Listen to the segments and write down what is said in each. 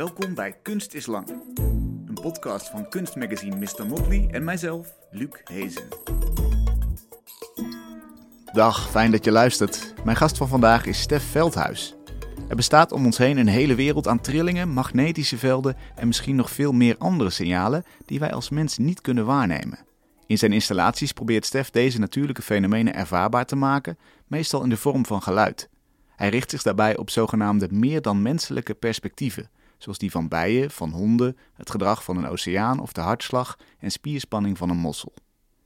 Welkom bij Kunst is Lang. Een podcast van kunstmagazine Mr. Motley en mijzelf, Luc Hezen. Dag, fijn dat je luistert. Mijn gast van vandaag is Stef Veldhuis. Er bestaat om ons heen een hele wereld aan trillingen, magnetische velden en misschien nog veel meer andere signalen die wij als mens niet kunnen waarnemen. In zijn installaties probeert Stef deze natuurlijke fenomenen ervaarbaar te maken, meestal in de vorm van geluid. Hij richt zich daarbij op zogenaamde meer dan menselijke perspectieven, zoals die van bijen, van honden, het gedrag van een oceaan of de hartslag en spierspanning van een mossel.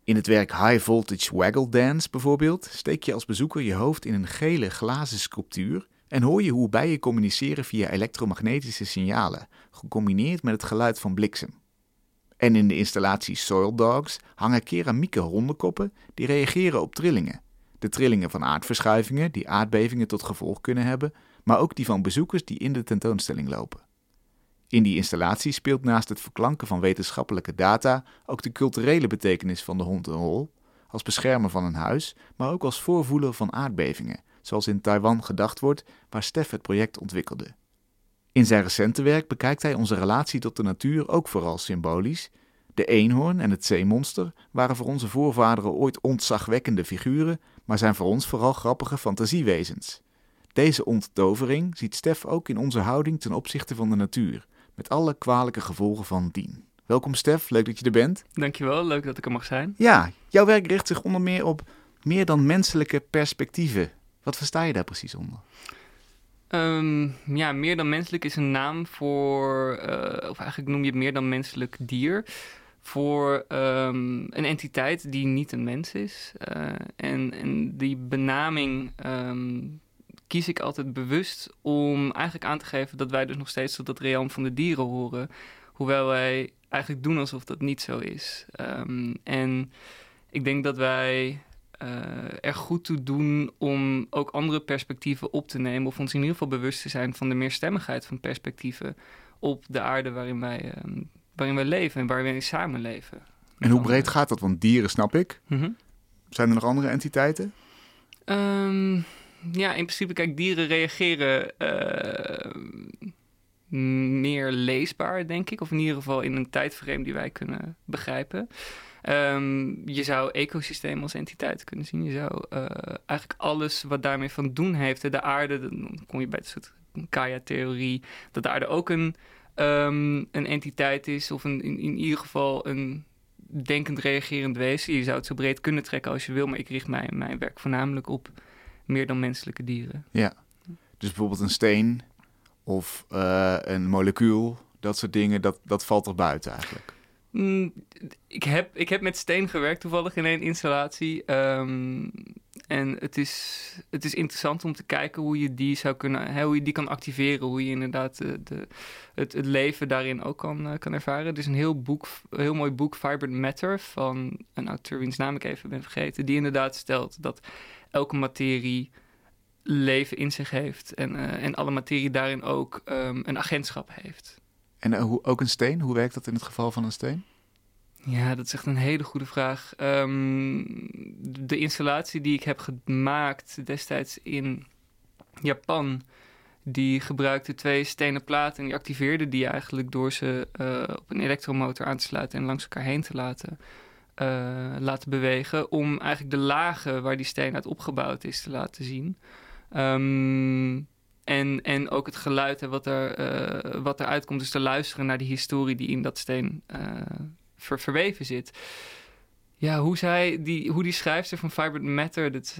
In het werk High Voltage Waggle Dance bijvoorbeeld steek je als bezoeker je hoofd in een gele glazen sculptuur en hoor je hoe bijen communiceren via elektromagnetische signalen, gecombineerd met het geluid van bliksem. En in de installatie Soil Dogs hangen keramieke hondenkoppen die reageren op trillingen. De trillingen van aardverschuivingen die aardbevingen tot gevolg kunnen hebben, maar ook die van bezoekers die in de tentoonstelling lopen. In die installatie speelt naast het verklanken van wetenschappelijke data ook de culturele betekenis van de hond een rol, als beschermer van een huis, maar ook als voorvoeler van aardbevingen, zoals in Taiwan gedacht wordt, waar Stef het project ontwikkelde. In zijn recente werk bekijkt hij onze relatie tot de natuur ook vooral symbolisch. De eenhoorn en het zeemonster waren voor onze voorvaderen ooit ontzagwekkende figuren, maar zijn voor ons vooral grappige fantasiewezens. Deze onttovering ziet Stef ook in onze houding ten opzichte van de natuur, met alle kwalijke gevolgen van dien. Welkom Stef, leuk dat je er bent. Dankjewel, leuk dat ik er mag zijn. Ja, jouw werk richt zich onder meer op meer dan menselijke perspectieven. Wat versta je daar precies onder? Um, ja, meer dan menselijk is een naam voor, uh, of eigenlijk noem je het meer dan menselijk dier, voor um, een entiteit die niet een mens is. Uh, en, en die benaming um, kies ik altijd bewust om eigenlijk aan te geven dat wij dus nog steeds tot dat realm van de dieren horen. Hoewel wij eigenlijk doen alsof dat niet zo is. Um, en ik denk dat wij uh, er goed toe doen om ook andere perspectieven op te nemen. Of ons in ieder geval bewust te zijn van de meerstemmigheid van perspectieven op de aarde waarin wij, um, waarin wij leven en waarin wij samenleven. En hoe breed gaat dat? Want dieren snap ik. Mm -hmm. Zijn er nog andere entiteiten? Um, ja, in principe, kijk, dieren reageren uh, meer leesbaar, denk ik. Of in ieder geval in een tijdframe die wij kunnen begrijpen. Um, je zou ecosysteem als entiteit kunnen zien. Je zou uh, eigenlijk alles wat daarmee van doen heeft. De aarde, dan kom je bij het soort Gaia-theorie, dat de aarde ook een, um, een entiteit is. Of een, in, in ieder geval een denkend reagerend wezen. Je zou het zo breed kunnen trekken als je wil, maar ik richt mijn, mijn werk voornamelijk op meer dan menselijke dieren. Ja, dus bijvoorbeeld een steen of uh, een molecuul, dat soort dingen, dat, dat valt er buiten eigenlijk. Mm, ik, heb, ik heb met steen gewerkt toevallig in één installatie. Um, en het is, het is interessant om te kijken hoe je die zou kunnen, hè, hoe je die kan activeren, hoe je inderdaad de, de, het, het leven daarin ook kan, uh, kan ervaren. Het is een heel, boek, een heel mooi boek, Vibrant Matter, van een auteur wiens naam ik even ben vergeten, die inderdaad stelt dat elke materie leven in zich heeft en, uh, en alle materie daarin ook um, een agentschap heeft. En uh, hoe, ook een steen, hoe werkt dat in het geval van een steen? Ja, dat is echt een hele goede vraag. Um, de installatie die ik heb gemaakt destijds in Japan, die gebruikte twee stenen platen en die activeerde die eigenlijk door ze uh, op een elektromotor aan te sluiten en langs elkaar heen te laten, uh, laten bewegen. Om eigenlijk de lagen waar die steen uit opgebouwd is te laten zien. Um, en, en ook het geluid en wat, er, uh, wat eruit komt. Dus te luisteren naar die historie die in dat steen ver, verweven zit. Ja, hoe, zij, die, hoe die schrijfster van Vibrant Matter dit,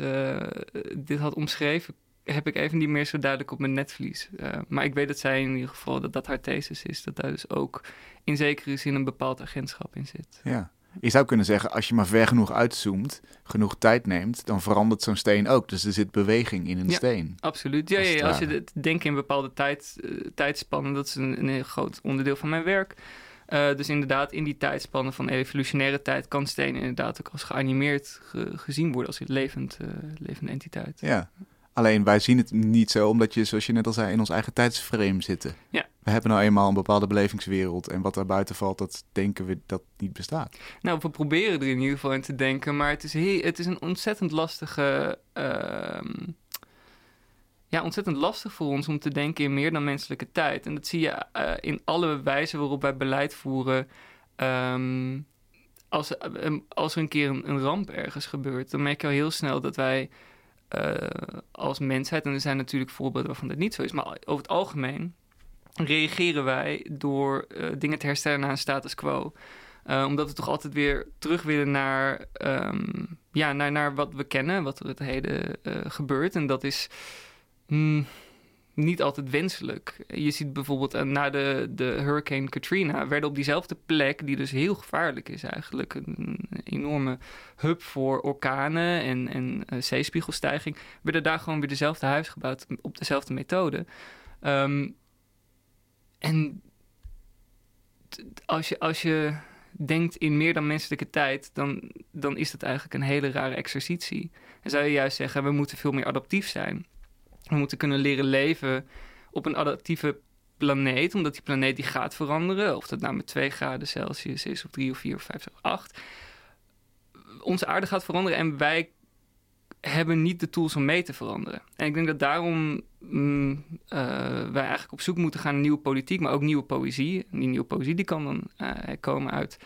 dit had omschreven, heb ik even niet meer zo duidelijk op mijn netvlies. maar ik weet dat zij in ieder geval, dat dat haar thesis is. Dat daar dus ook in zekere zin een bepaald agentschap in zit. Ja. Je zou kunnen zeggen, als je maar ver genoeg uitzoomt, genoeg tijd neemt, dan verandert zo'n steen ook. Dus er zit beweging in een ja, steen. Absoluut. Ja, ja, als je denkt in bepaalde tijd, uh, tijdspannen, dat is een, een, heel groot onderdeel van mijn werk. Uh, dus inderdaad, in die tijdspannen van evolutionaire tijd kan steen inderdaad ook als geanimeerd ge gezien worden als een levend, uh, levende entiteit. Ja. Alleen wij zien het niet zo, omdat je, zoals je net al zei, in ons eigen tijdsframe zitten. Ja. We hebben nou eenmaal een bepaalde belevingswereld en wat daar buiten valt, dat denken we dat niet bestaat. Nou, we proberen er in ieder geval in te denken, maar het is, heel, het is een ontzettend lastige. Uh, ja, ontzettend lastig voor ons om te denken in meer dan menselijke tijd. En dat zie je eh, in alle wijzen waarop wij beleid voeren. Ehm, als, eh, als er een keer een, ramp ergens gebeurt, dan merk je al heel snel dat wij als mensheid, en er zijn natuurlijk voorbeelden waarvan dat niet zo is, maar over het algemeen reageren wij door dingen te herstellen naar een status quo. Uh, omdat we toch altijd weer terug willen naar, um, ja, naar, naar wat we kennen, wat er het heden uh, gebeurt. En dat is mm, niet altijd wenselijk. Je ziet bijvoorbeeld na de, de Hurricane Katrina werden op diezelfde plek, die dus heel gevaarlijk is eigenlijk, een enorme hub voor orkanen en, en zeespiegelstijging, werden daar gewoon weer dezelfde huis gebouwd op dezelfde methode. Um, en als je, als je denkt in meer dan menselijke tijd, dan, dan is dat eigenlijk een hele rare exercitie. En zou je juist zeggen, we moeten veel meer adaptief zijn. We moeten kunnen leren leven op een adaptieve planeet, omdat die planeet die gaat veranderen. Of dat nou met 2 graden Celsius is, of 3 of 4 of 5 of 8. Onze aarde gaat veranderen en wij hebben niet de tools om mee te veranderen. En ik denk dat daarom mm, uh, wij eigenlijk op zoek moeten gaan naar nieuwe politiek, maar ook nieuwe poëzie. En die nieuwe poëzie die kan dan uh, komen uit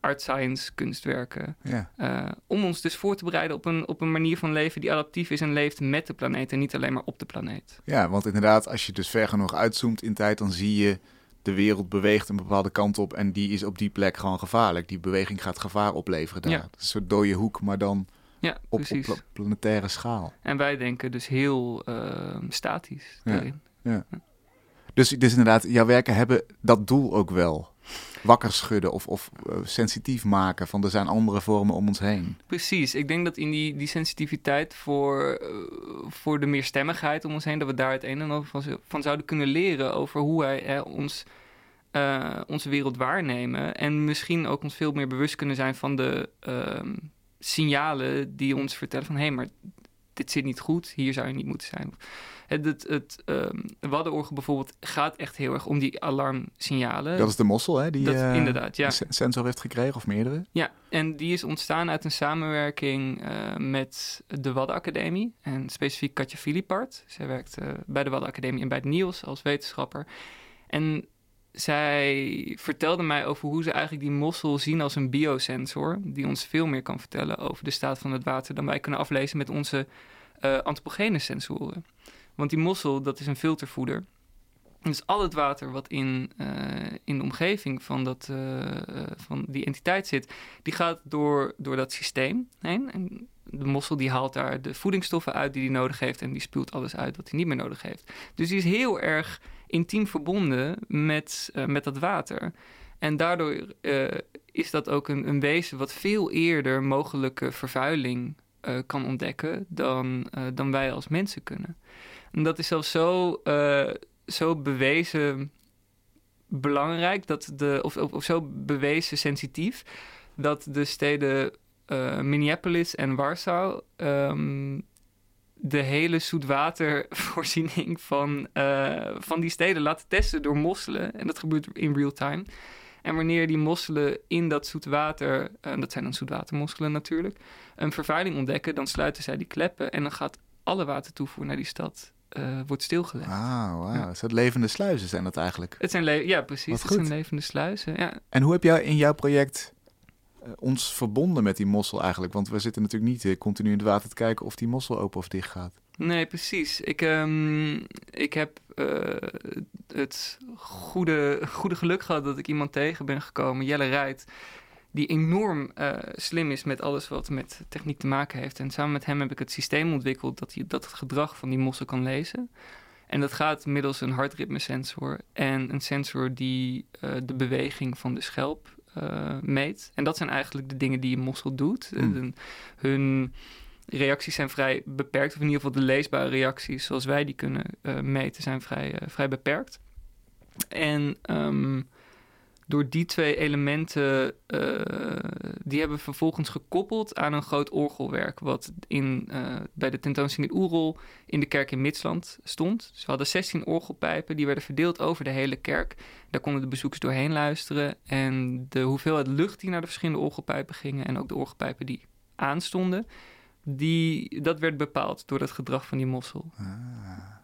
art science, kunstwerken. Ja. Uh, om ons dus voor te bereiden op een, op een manier van leven die adaptief is en leeft met de planeet en niet alleen maar op de planeet. Ja, want inderdaad, als je dus ver genoeg uitzoomt in tijd, dan zie je de wereld beweegt een bepaalde kant op en die is op die plek gewoon gevaarlijk. Die beweging gaat gevaar opleveren daar. Ja. een soort dode hoek, maar dan ja, op, precies. op planetaire schaal. En wij denken dus heel uh, statisch daarin. Ja, ja. Dus, dus inderdaad, jouw werken hebben dat doel ook wel. Wakker schudden of, of uh, sensitief maken van er zijn andere vormen om ons heen. Precies, ik denk dat in die, die sensitiviteit voor, uh, voor de meerstemmigheid om ons heen, dat we daar het een en ander van, van zouden kunnen leren over hoe wij ons, uh, onze wereld waarnemen. En misschien ook ons veel meer bewust kunnen zijn van de ehm, signalen die ons vertellen van hé, hey, maar dit zit niet goed, hier zou je niet moeten zijn. Het, het, het um, Waddenorgel bijvoorbeeld gaat echt heel erg om die alarmsignalen. Dat is de mossel, hè? Die dat, uh, inderdaad, ja. sensor heeft gekregen, of meerdere? Ja, en die is ontstaan uit een samenwerking uh, met de Waddenacademie. En specifiek Katja Filipart. Zij werkt uh, bij de Waddenacademie en bij het NIOS als wetenschapper. En zij vertelde mij over hoe ze eigenlijk die mossel zien als een biosensor. Die ons veel meer kan vertellen over de staat van het water dan wij kunnen aflezen met onze uh, antropogene sensoren. Want die mossel, dat is een filtervoeder. Dus al het water wat in, uh, in de omgeving van, dat, uh, van die entiteit zit, die gaat door, door dat systeem heen. En de mossel die haalt daar de voedingsstoffen uit die hij nodig heeft en die spuwt alles uit wat hij niet meer nodig heeft. Dus die is heel erg intiem verbonden met, met dat water. En daardoor is dat ook een, een, wezen wat veel eerder mogelijke vervuiling kan ontdekken dan, dan wij als mensen kunnen. En dat is zelfs zo, zo bewezen belangrijk, dat de, of, of, zo bewezen sensitief, dat de steden Minneapolis en Warschau um, de hele zoetwatervoorziening van, uh, van die steden laten testen door mosselen. En dat gebeurt in real time. En wanneer die mosselen in dat zoetwater, uh, dat zijn dan zoetwatermosselen natuurlijk, een vervuiling ontdekken, dan sluiten zij die kleppen en dan gaat alle watertoevoer naar die stad uh, wordt stilgelegd. Ah, wow. Ja. Dus levende sluizen zijn dat eigenlijk? Het zijn ja, precies. het zijn levende sluizen. Ja. En hoe heb jij in jouw project eh, ons verbonden met die mossel eigenlijk? Want we zitten natuurlijk niet uh, continu in het water te kijken of die mossel open of dicht gaat. Nee, precies. Ik, um, ik heb het goede, goede geluk gehad dat ik iemand tegen ben gekomen, Jelle Rijt, die enorm uh, slim is met alles wat met techniek te maken heeft. En samen met hem heb ik het systeem ontwikkeld dat hij dat het gedrag van die mossel kan lezen. En dat gaat middels een hartritmesensor en een sensor die uh, de beweging van de schelp uh, meet. En dat zijn eigenlijk de dingen die een mossel doet. Mm. hun reacties zijn vrij beperkt, of in ieder geval de leesbare reacties zoals wij die kunnen meten, zijn vrij, vrij beperkt. En um, door die twee elementen, uh, die hebben we vervolgens gekoppeld aan een groot orgelwerk, wat in, uh, bij de tentoonstelling in Oerol in de kerk in Mitsland stond. Dus we hadden 16 orgelpijpen, die werden verdeeld over de hele kerk. Daar konden de bezoekers doorheen luisteren. En de hoeveelheid lucht die naar de verschillende orgelpijpen gingen en ook de orgelpijpen die aanstonden, die, dat werd bepaald door het gedrag van die mossel. Ah.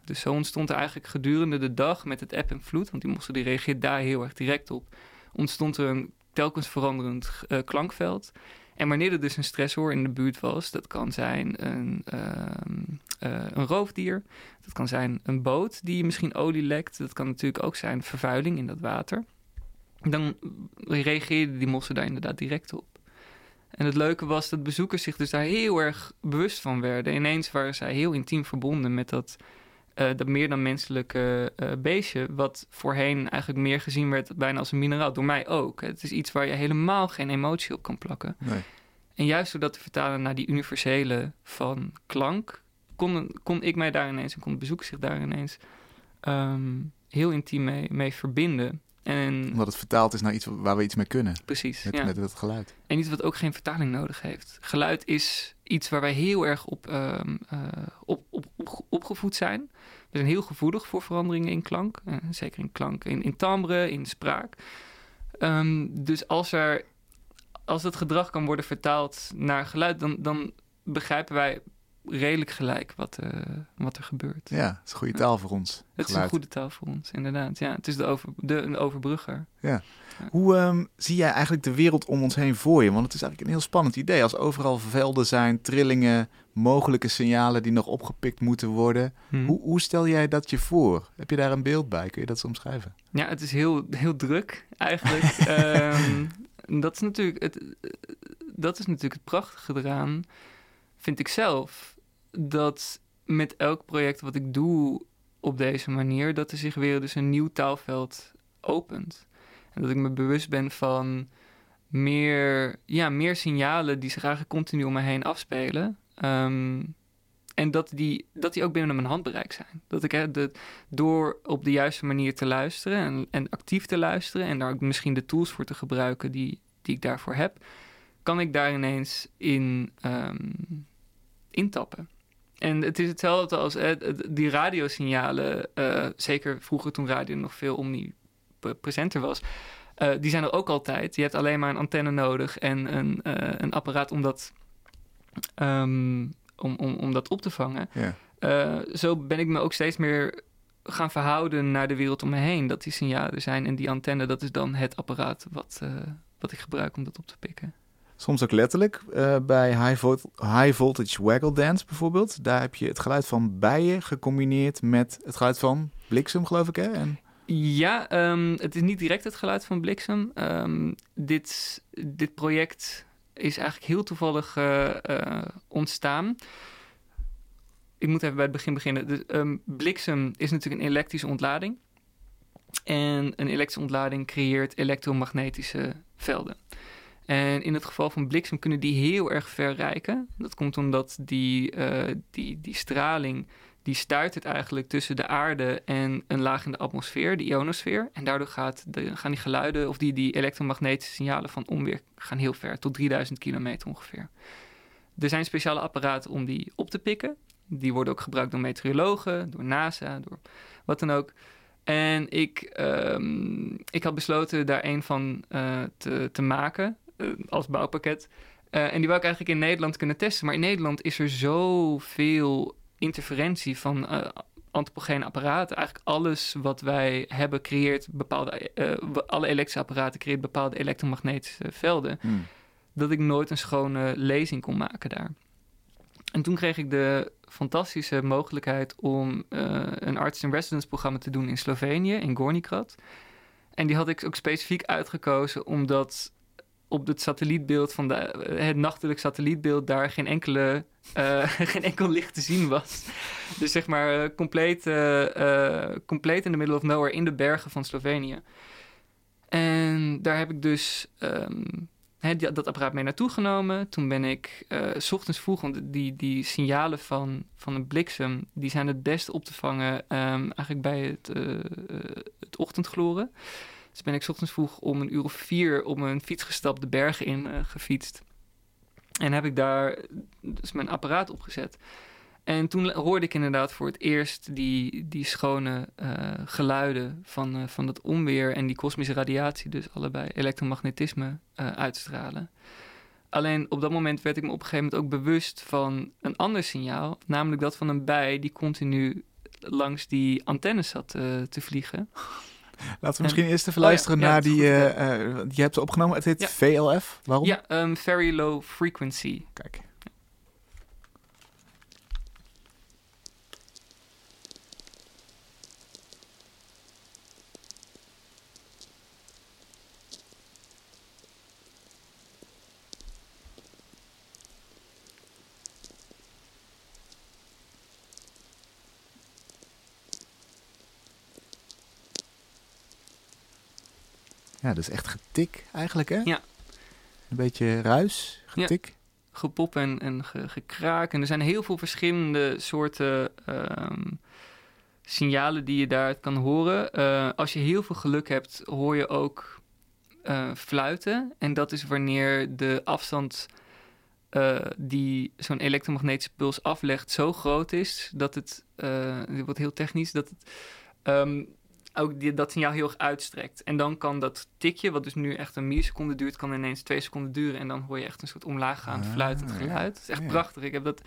Dus zo ontstond er eigenlijk gedurende de dag met het eb en vloed, want die mossel die reageert daar heel erg direct op, ontstond er een telkens veranderend uh, klankveld. En wanneer er dus een stressor in de buurt was, dat kan zijn een, uh, uh, een roofdier, dat kan zijn een boot die misschien olie lekt, dat kan natuurlijk ook zijn vervuiling in dat water. Dan reageerden die mossen daar inderdaad direct op. En het leuke was dat bezoekers zich dus daar heel erg bewust van werden. Ineens waren zij heel intiem verbonden met dat, uh, dat meer dan menselijke uh, beestje. Wat voorheen eigenlijk meer gezien werd bijna als een mineraal. Door mij ook. Het is iets waar je helemaal geen emotie op kan plakken. Nee. En juist door dat te vertalen naar die universele van klank... kon, kon ik mij daar ineens en kon de bezoeker zich daar ineens um, heel intiem mee, mee verbinden. En, Omdat het vertaald is naar iets waar we iets mee kunnen. Precies, met, ja. met het geluid. En iets wat ook geen vertaling nodig heeft. Geluid is iets waar wij heel erg op, um, uh, op, op, op, opgevoed zijn. We zijn heel gevoelig voor veranderingen in klank. Uh, zeker in klank, in, in timbre, in spraak. Um, dus als, er, als het gedrag kan worden vertaald naar geluid... dan, dan begrijpen wij redelijk gelijk wat, uh, wat er gebeurt. Ja, het is een goede taal voor ons. Het is een goede taal voor ons, inderdaad. Ja, het is de, over, de een overbrugger. Ja. ja. Hoe um, zie jij eigenlijk de wereld om ons heen voor je? Want het is eigenlijk een heel spannend idee. Als overal velden zijn, trillingen, mogelijke signalen die nog opgepikt moeten worden. Hmm. Hoe, hoe, stel jij dat je voor? Heb je daar een beeld bij? Kun je dat zo omschrijven? Ja, het is heel, heel druk eigenlijk. um, dat, is natuurlijk het, dat is natuurlijk het prachtige eraan, vind ik zelf dat met elk project wat ik doe op deze manier, dat er zich weer dus een nieuw taalveld opent. En dat ik me bewust ben van meer, ja, meer signalen die zich eigenlijk continu om me heen afspelen. Um, en dat die, dat die ook binnen mijn handbereik zijn. Dat ik hè, de, door op de juiste manier te luisteren en, en actief te luisteren en daar ook misschien de tools voor te gebruiken die, die ik daarvoor heb, kan ik daar ineens in um, intappen. En het is hetzelfde als eh, die radiosignalen, uh, zeker vroeger toen radio nog veel omnipresenter was. Uh, die zijn er ook altijd. Je hebt alleen maar een antenne nodig en een, uh, een apparaat om dat, um, om, om, om dat op te vangen. Zo ben ik me ook steeds meer gaan verhouden naar de wereld om me heen. Dat die signalen er zijn en die antenne, dat is dan het apparaat wat, wat ik gebruik om dat op te pikken. Soms ook letterlijk. Uh, bij high, vo high Voltage Waggle Dance bijvoorbeeld. Daar heb je het geluid van bijen gecombineerd met het geluid van bliksem, geloof ik. Hè? Ja, um, het is niet direct het geluid van bliksem. Um, dit, dit project is eigenlijk heel toevallig uh, uh, ontstaan. Ik moet even bij het begin beginnen. Dus, um, bliksem is natuurlijk een elektrische ontlading. En een elektrische ontlading creëert elektromagnetische velden. En in het geval van bliksem kunnen die heel erg ver reiken. Dat komt omdat die, uh, die, die straling, die stuitert eigenlijk tussen de aarde en een laag in de atmosfeer, de ionosfeer. En daardoor gaat gaan die geluiden of die, die elektromagnetische signalen van onweer gaan heel ver, tot 3000 kilometer ongeveer. Er zijn speciale apparaten om die op te pikken. Die worden ook gebruikt door meteorologen, door NASA, door wat dan ook. En ik, um, ik had besloten daar een van uh, te, te maken als bouwpakket. Uh, en die wou ik eigenlijk in Nederland kunnen testen. Maar in Nederland is er zoveel interferentie van uh, antropogene apparaten. Eigenlijk alles wat wij hebben creëert bepaalde... alle elektrische apparaten creëert bepaalde elektromagnetische velden. Hmm. Dat ik nooit een schone lezing kon maken daar. En toen kreeg ik de fantastische mogelijkheid om een arts-in-residence programma te doen in Slovenië, in Gornikrad. En die had ik ook specifiek uitgekozen omdat op het satellietbeeld van de, het nachtelijk satellietbeeld daar geen enkele uh, geen enkel licht te zien was. Dus zeg maar uh, compleet, compleet in the middle of nowhere in de bergen van Slovenië. En daar heb ik dus die, dat apparaat mee naartoe genomen. Toen ben ik s ochtends vroeg, want die, die signalen van, van een bliksem... die zijn het best op te vangen um, eigenlijk bij het, het ochtendgloren. Dus ben ik ochtends vroeg om een uur of vier op mijn fiets gestapt, de bergen in uh, gefietst. En heb ik daar dus mijn apparaat opgezet. En toen hoorde ik inderdaad voor het eerst die, die schone uh, geluiden van, van het onweer en die kosmische radiatie, dus allebei elektromagnetisme, uitstralen. Alleen op dat moment werd ik me op een gegeven moment ook bewust van een ander signaal. Namelijk dat van een bij die continu langs die antennes zat te vliegen. Laten we misschien eerst even luisteren oh naar die uh, uh, die je hebt opgenomen. Het heet ja. VLF. Waarom? Ja, um, Very Low Frequency. Kijk. Ja, dus echt getik eigenlijk, hè? Ja. Een beetje ruis, getik. Ja. Gepop en, en ge, gekraak. En er zijn heel veel verschillende soorten um, signalen die je daar kan horen. Uh, als je heel veel geluk hebt, hoor je ook uh, fluiten. En dat is wanneer de afstand uh, die zo'n elektromagnetische puls aflegt zo groot is dat het, dit wordt heel technisch, dat het um, ook die, dat signaal heel erg uitstrekt. En dan kan dat tikje, wat dus nu echt een milliseconde duurt, kan ineens twee seconden duren. En dan hoor je echt een soort omlaaggaand ah, fluitend geluid. Het is echt prachtig. Ik heb dat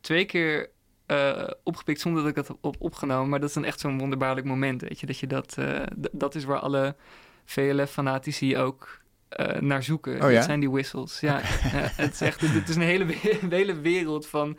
twee keer uh, opgepikt zonder dat ik dat op opgenomen. Maar dat is dan echt zo'n wonderbaarlijk moment, weet je. Dat je dat, uh, dat is waar alle VLF-fanatici ook uh, naar zoeken. Oh, dat zijn die whistles. Ja, het is echt, het is een hele, hele wereld van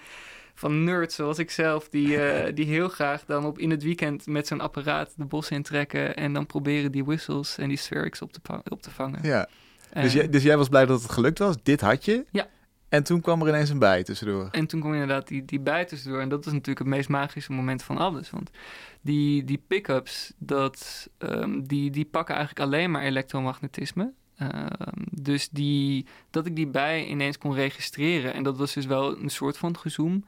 van nerds zoals ik zelf, die, uh, die heel graag dan op in het weekend met zo'n apparaat de bos intrekken en dan proberen die whistles en die spherics op te, op te vangen. Ja. Dus, jij, dus jij was blij dat het gelukt was? Dit had je? Ja. En toen kwam er ineens een bij tussendoor. En toen kwam inderdaad die, die bij tussendoor. En dat is natuurlijk het meest magische moment van alles. Want die, die pick-ups, dat, um, die, die pakken eigenlijk alleen maar elektromagnetisme. Ehm, dus die, dat ik die bij ineens kon registreren. En dat was dus wel een soort van gezoom.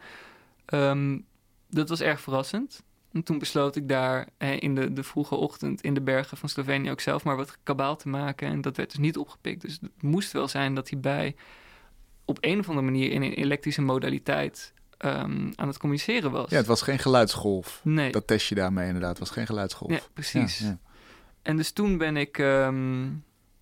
Um, dat was erg verrassend. En toen besloot ik daar in de, de vroege ochtend in de bergen van Slovenië ook zelf maar wat kabaal te maken. En dat werd dus niet opgepikt. Dus het moest wel zijn dat hij bij op een of andere manier in een elektrische modaliteit um, aan het communiceren was. Ja, het was geen geluidsgolf. Nee. Dat test je daarmee inderdaad. Het was geen geluidsgolf. Ja, precies. Ja, En dus toen ben ik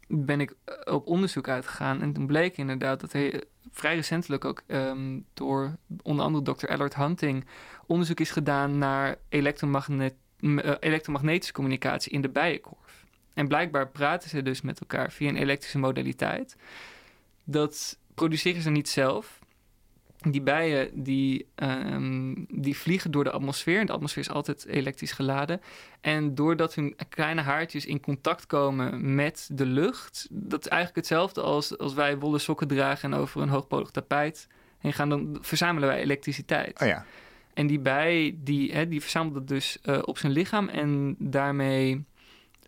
ben ik eh, op onderzoek uitgegaan. En toen bleek inderdaad dat hij vrij recentelijk ook um, door onder andere Dr. Allard Hunting onderzoek is gedaan naar uh, elektromagnetische communicatie in de bijenkorf. En blijkbaar praten ze dus met elkaar via een elektrische modaliteit. Dat produceren ze niet zelf, die bijen die, um, die vliegen door de atmosfeer. En de atmosfeer is altijd elektrisch geladen. En doordat hun kleine haartjes in contact komen met de lucht... dat is eigenlijk hetzelfde als, als wij wollen sokken dragen... en over een hoogpolig tapijt heen gaan... dan verzamelen wij elektriciteit. Oh ja. En die bij, die, hè, die verzamelt dat dus uh, op zijn lichaam... en daarmee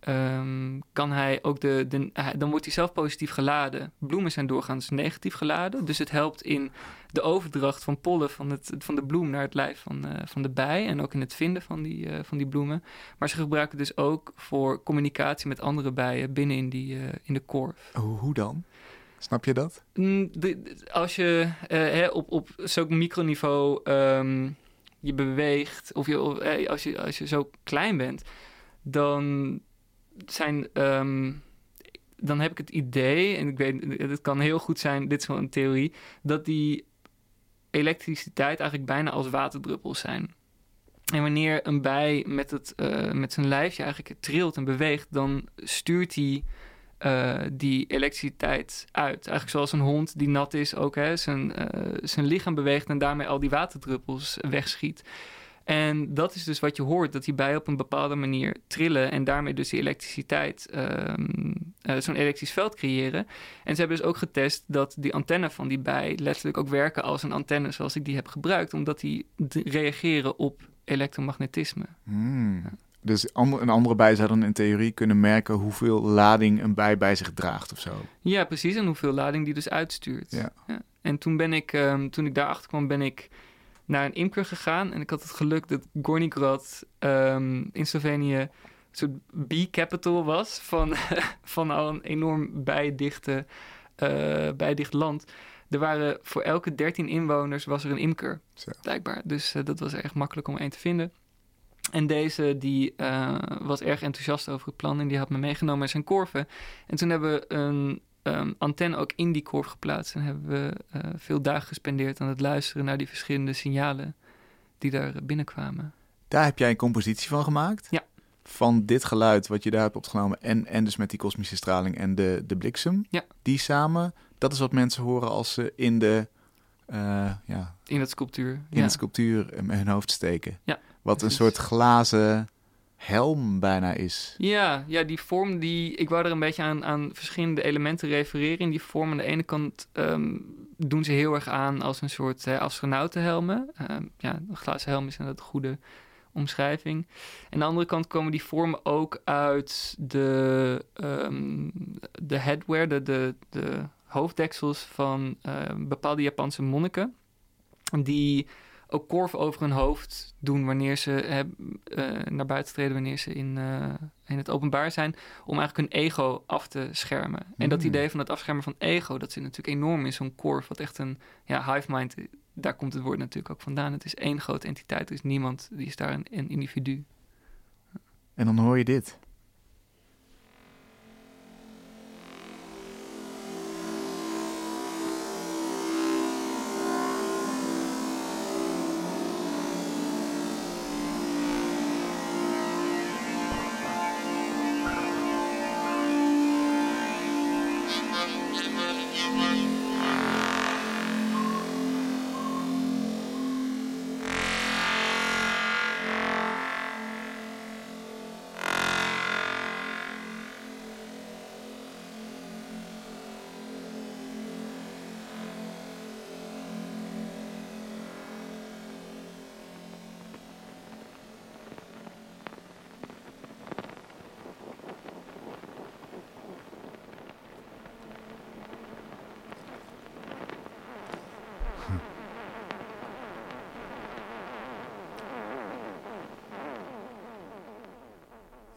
um, kan hij ook de, de, dan wordt hij zelf positief geladen. Bloemen zijn doorgaans negatief geladen. Dus het helpt in de overdracht van pollen van, het, van de bloem naar het lijf van, uh, van de bij. En ook in het vinden van die, uh, van die bloemen. Maar ze gebruiken het dus ook voor communicatie met andere bijen binnen in, die, uh, in de korf. Oh, hoe dan? Snap je dat? Mm, de, als je hè, op, op zo'n microniveau um, je beweegt, of je, of, als, je, als je zo klein bent, dan zijn. Ehm, dan heb ik het idee, en ik weet, het kan heel goed zijn, dit is wel een theorie, dat die elektriciteit eigenlijk bijna als waterdruppels zijn. En wanneer een bij met, het, uh, met zijn lijfje eigenlijk trilt en beweegt, dan stuurt hij uh, die elektriciteit uit. Eigenlijk zoals een hond die nat is ook hè, zijn, uh, zijn lichaam beweegt en daarmee al die waterdruppels wegschiet. En dat is dus wat je hoort, dat die bijen op een bepaalde manier trillen en daarmee dus die elektriciteit, um, uh, zo'n elektrisch veld creëren. En ze hebben dus ook getest dat die antenne van die bij letterlijk ook werken als een antenne zoals ik die heb gebruikt, omdat die reageren op elektromagnetisme. Hmm. Dus een andere bij zou dan in theorie kunnen merken hoeveel lading een bij bij zich draagt of zo. Ja, precies. En hoeveel lading die dus uitstuurt. Ja. ja. En toen ben ik, um, toen ik daarachter kwam, ben ik naar een imker gegaan. En ik had het geluk dat Gornigrad um, in Slovenië een soort bee capital was van, van al een enorm bijdichte, uh, bijdicht land. Er waren voor elke 13 inwoners was er een imker, Zo. blijkbaar. Dus uh, dat was erg makkelijk om één te vinden. En deze die uh, was erg enthousiast over het plan en die had me meegenomen in zijn korven. En toen hebben we een ehm, antenne ook in die korf geplaatst. En hebben we eh, veel dagen gespendeerd aan het luisteren naar die verschillende signalen die daar binnenkwamen. Daar heb jij een compositie van gemaakt? Ja. Van dit geluid wat je daar hebt opgenomen en, en dus met die kosmische straling en de, de bliksem. Ja. Die samen, dat is wat mensen horen als ze in de, eh, ja, In het sculptuur. in ja. de sculptuur eh, hun hoofd steken. Ja, Wat een soort glazen helm bijna is. Ja, ja, die vorm die. Ik wou er een beetje aan, aan verschillende elementen refereren. In die vorm aan de ene kant ehm, doen ze heel erg aan als een soort eh, astronautenhelmen. Ehm, ja, een glazen helm is inderdaad een goede omschrijving. En aan de andere kant komen die vormen ook uit de, ehm, de headwear, de, de, de hoofddeksels van bepaalde Japanse monniken. Die ook korf over hun hoofd doen wanneer ze eh, naar buiten treden, wanneer ze in, eh, in het openbaar zijn, om eigenlijk hun ego af te schermen. En dat Mm. idee van het afschermen van ego, dat zit natuurlijk enorm in zo'n korf, wat echt een ja, hive mind, daar komt het woord natuurlijk ook vandaan. Het is één grote entiteit, er is niemand, die is daar een, een individu. En dan hoor je dit.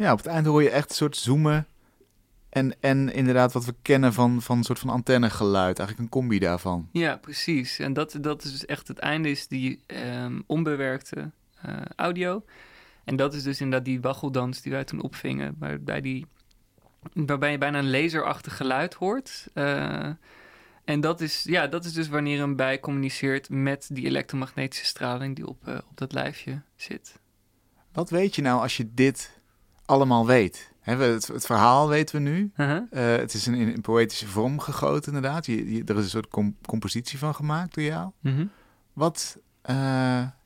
Ja, op het eind hoor je echt een soort zoomen. En, en inderdaad wat we kennen van, van een soort van antennegeluid. Eigenlijk een combi daarvan. Ja, precies. En dat, dat is dus echt het einde, is die ehm, onbewerkte eh, audio. En dat is dus inderdaad die waggeldans die wij toen opvingen, waarbij, die, waarbij je bijna een laserachtig geluid hoort. Eh, en dat is, ja, dat is dus wanneer een bij communiceert met die elektromagnetische straling die op, eh, op dat lijfje zit. Wat weet je nou als je dit allemaal weet? Hè, we- het, het verhaal weten we nu. Uh-huh. Eh, het is in, in een poëtische vorm gegoten, inderdaad. Je, je- er is een soort com- compositie van gemaakt door jou. Mhm. Wat, eh,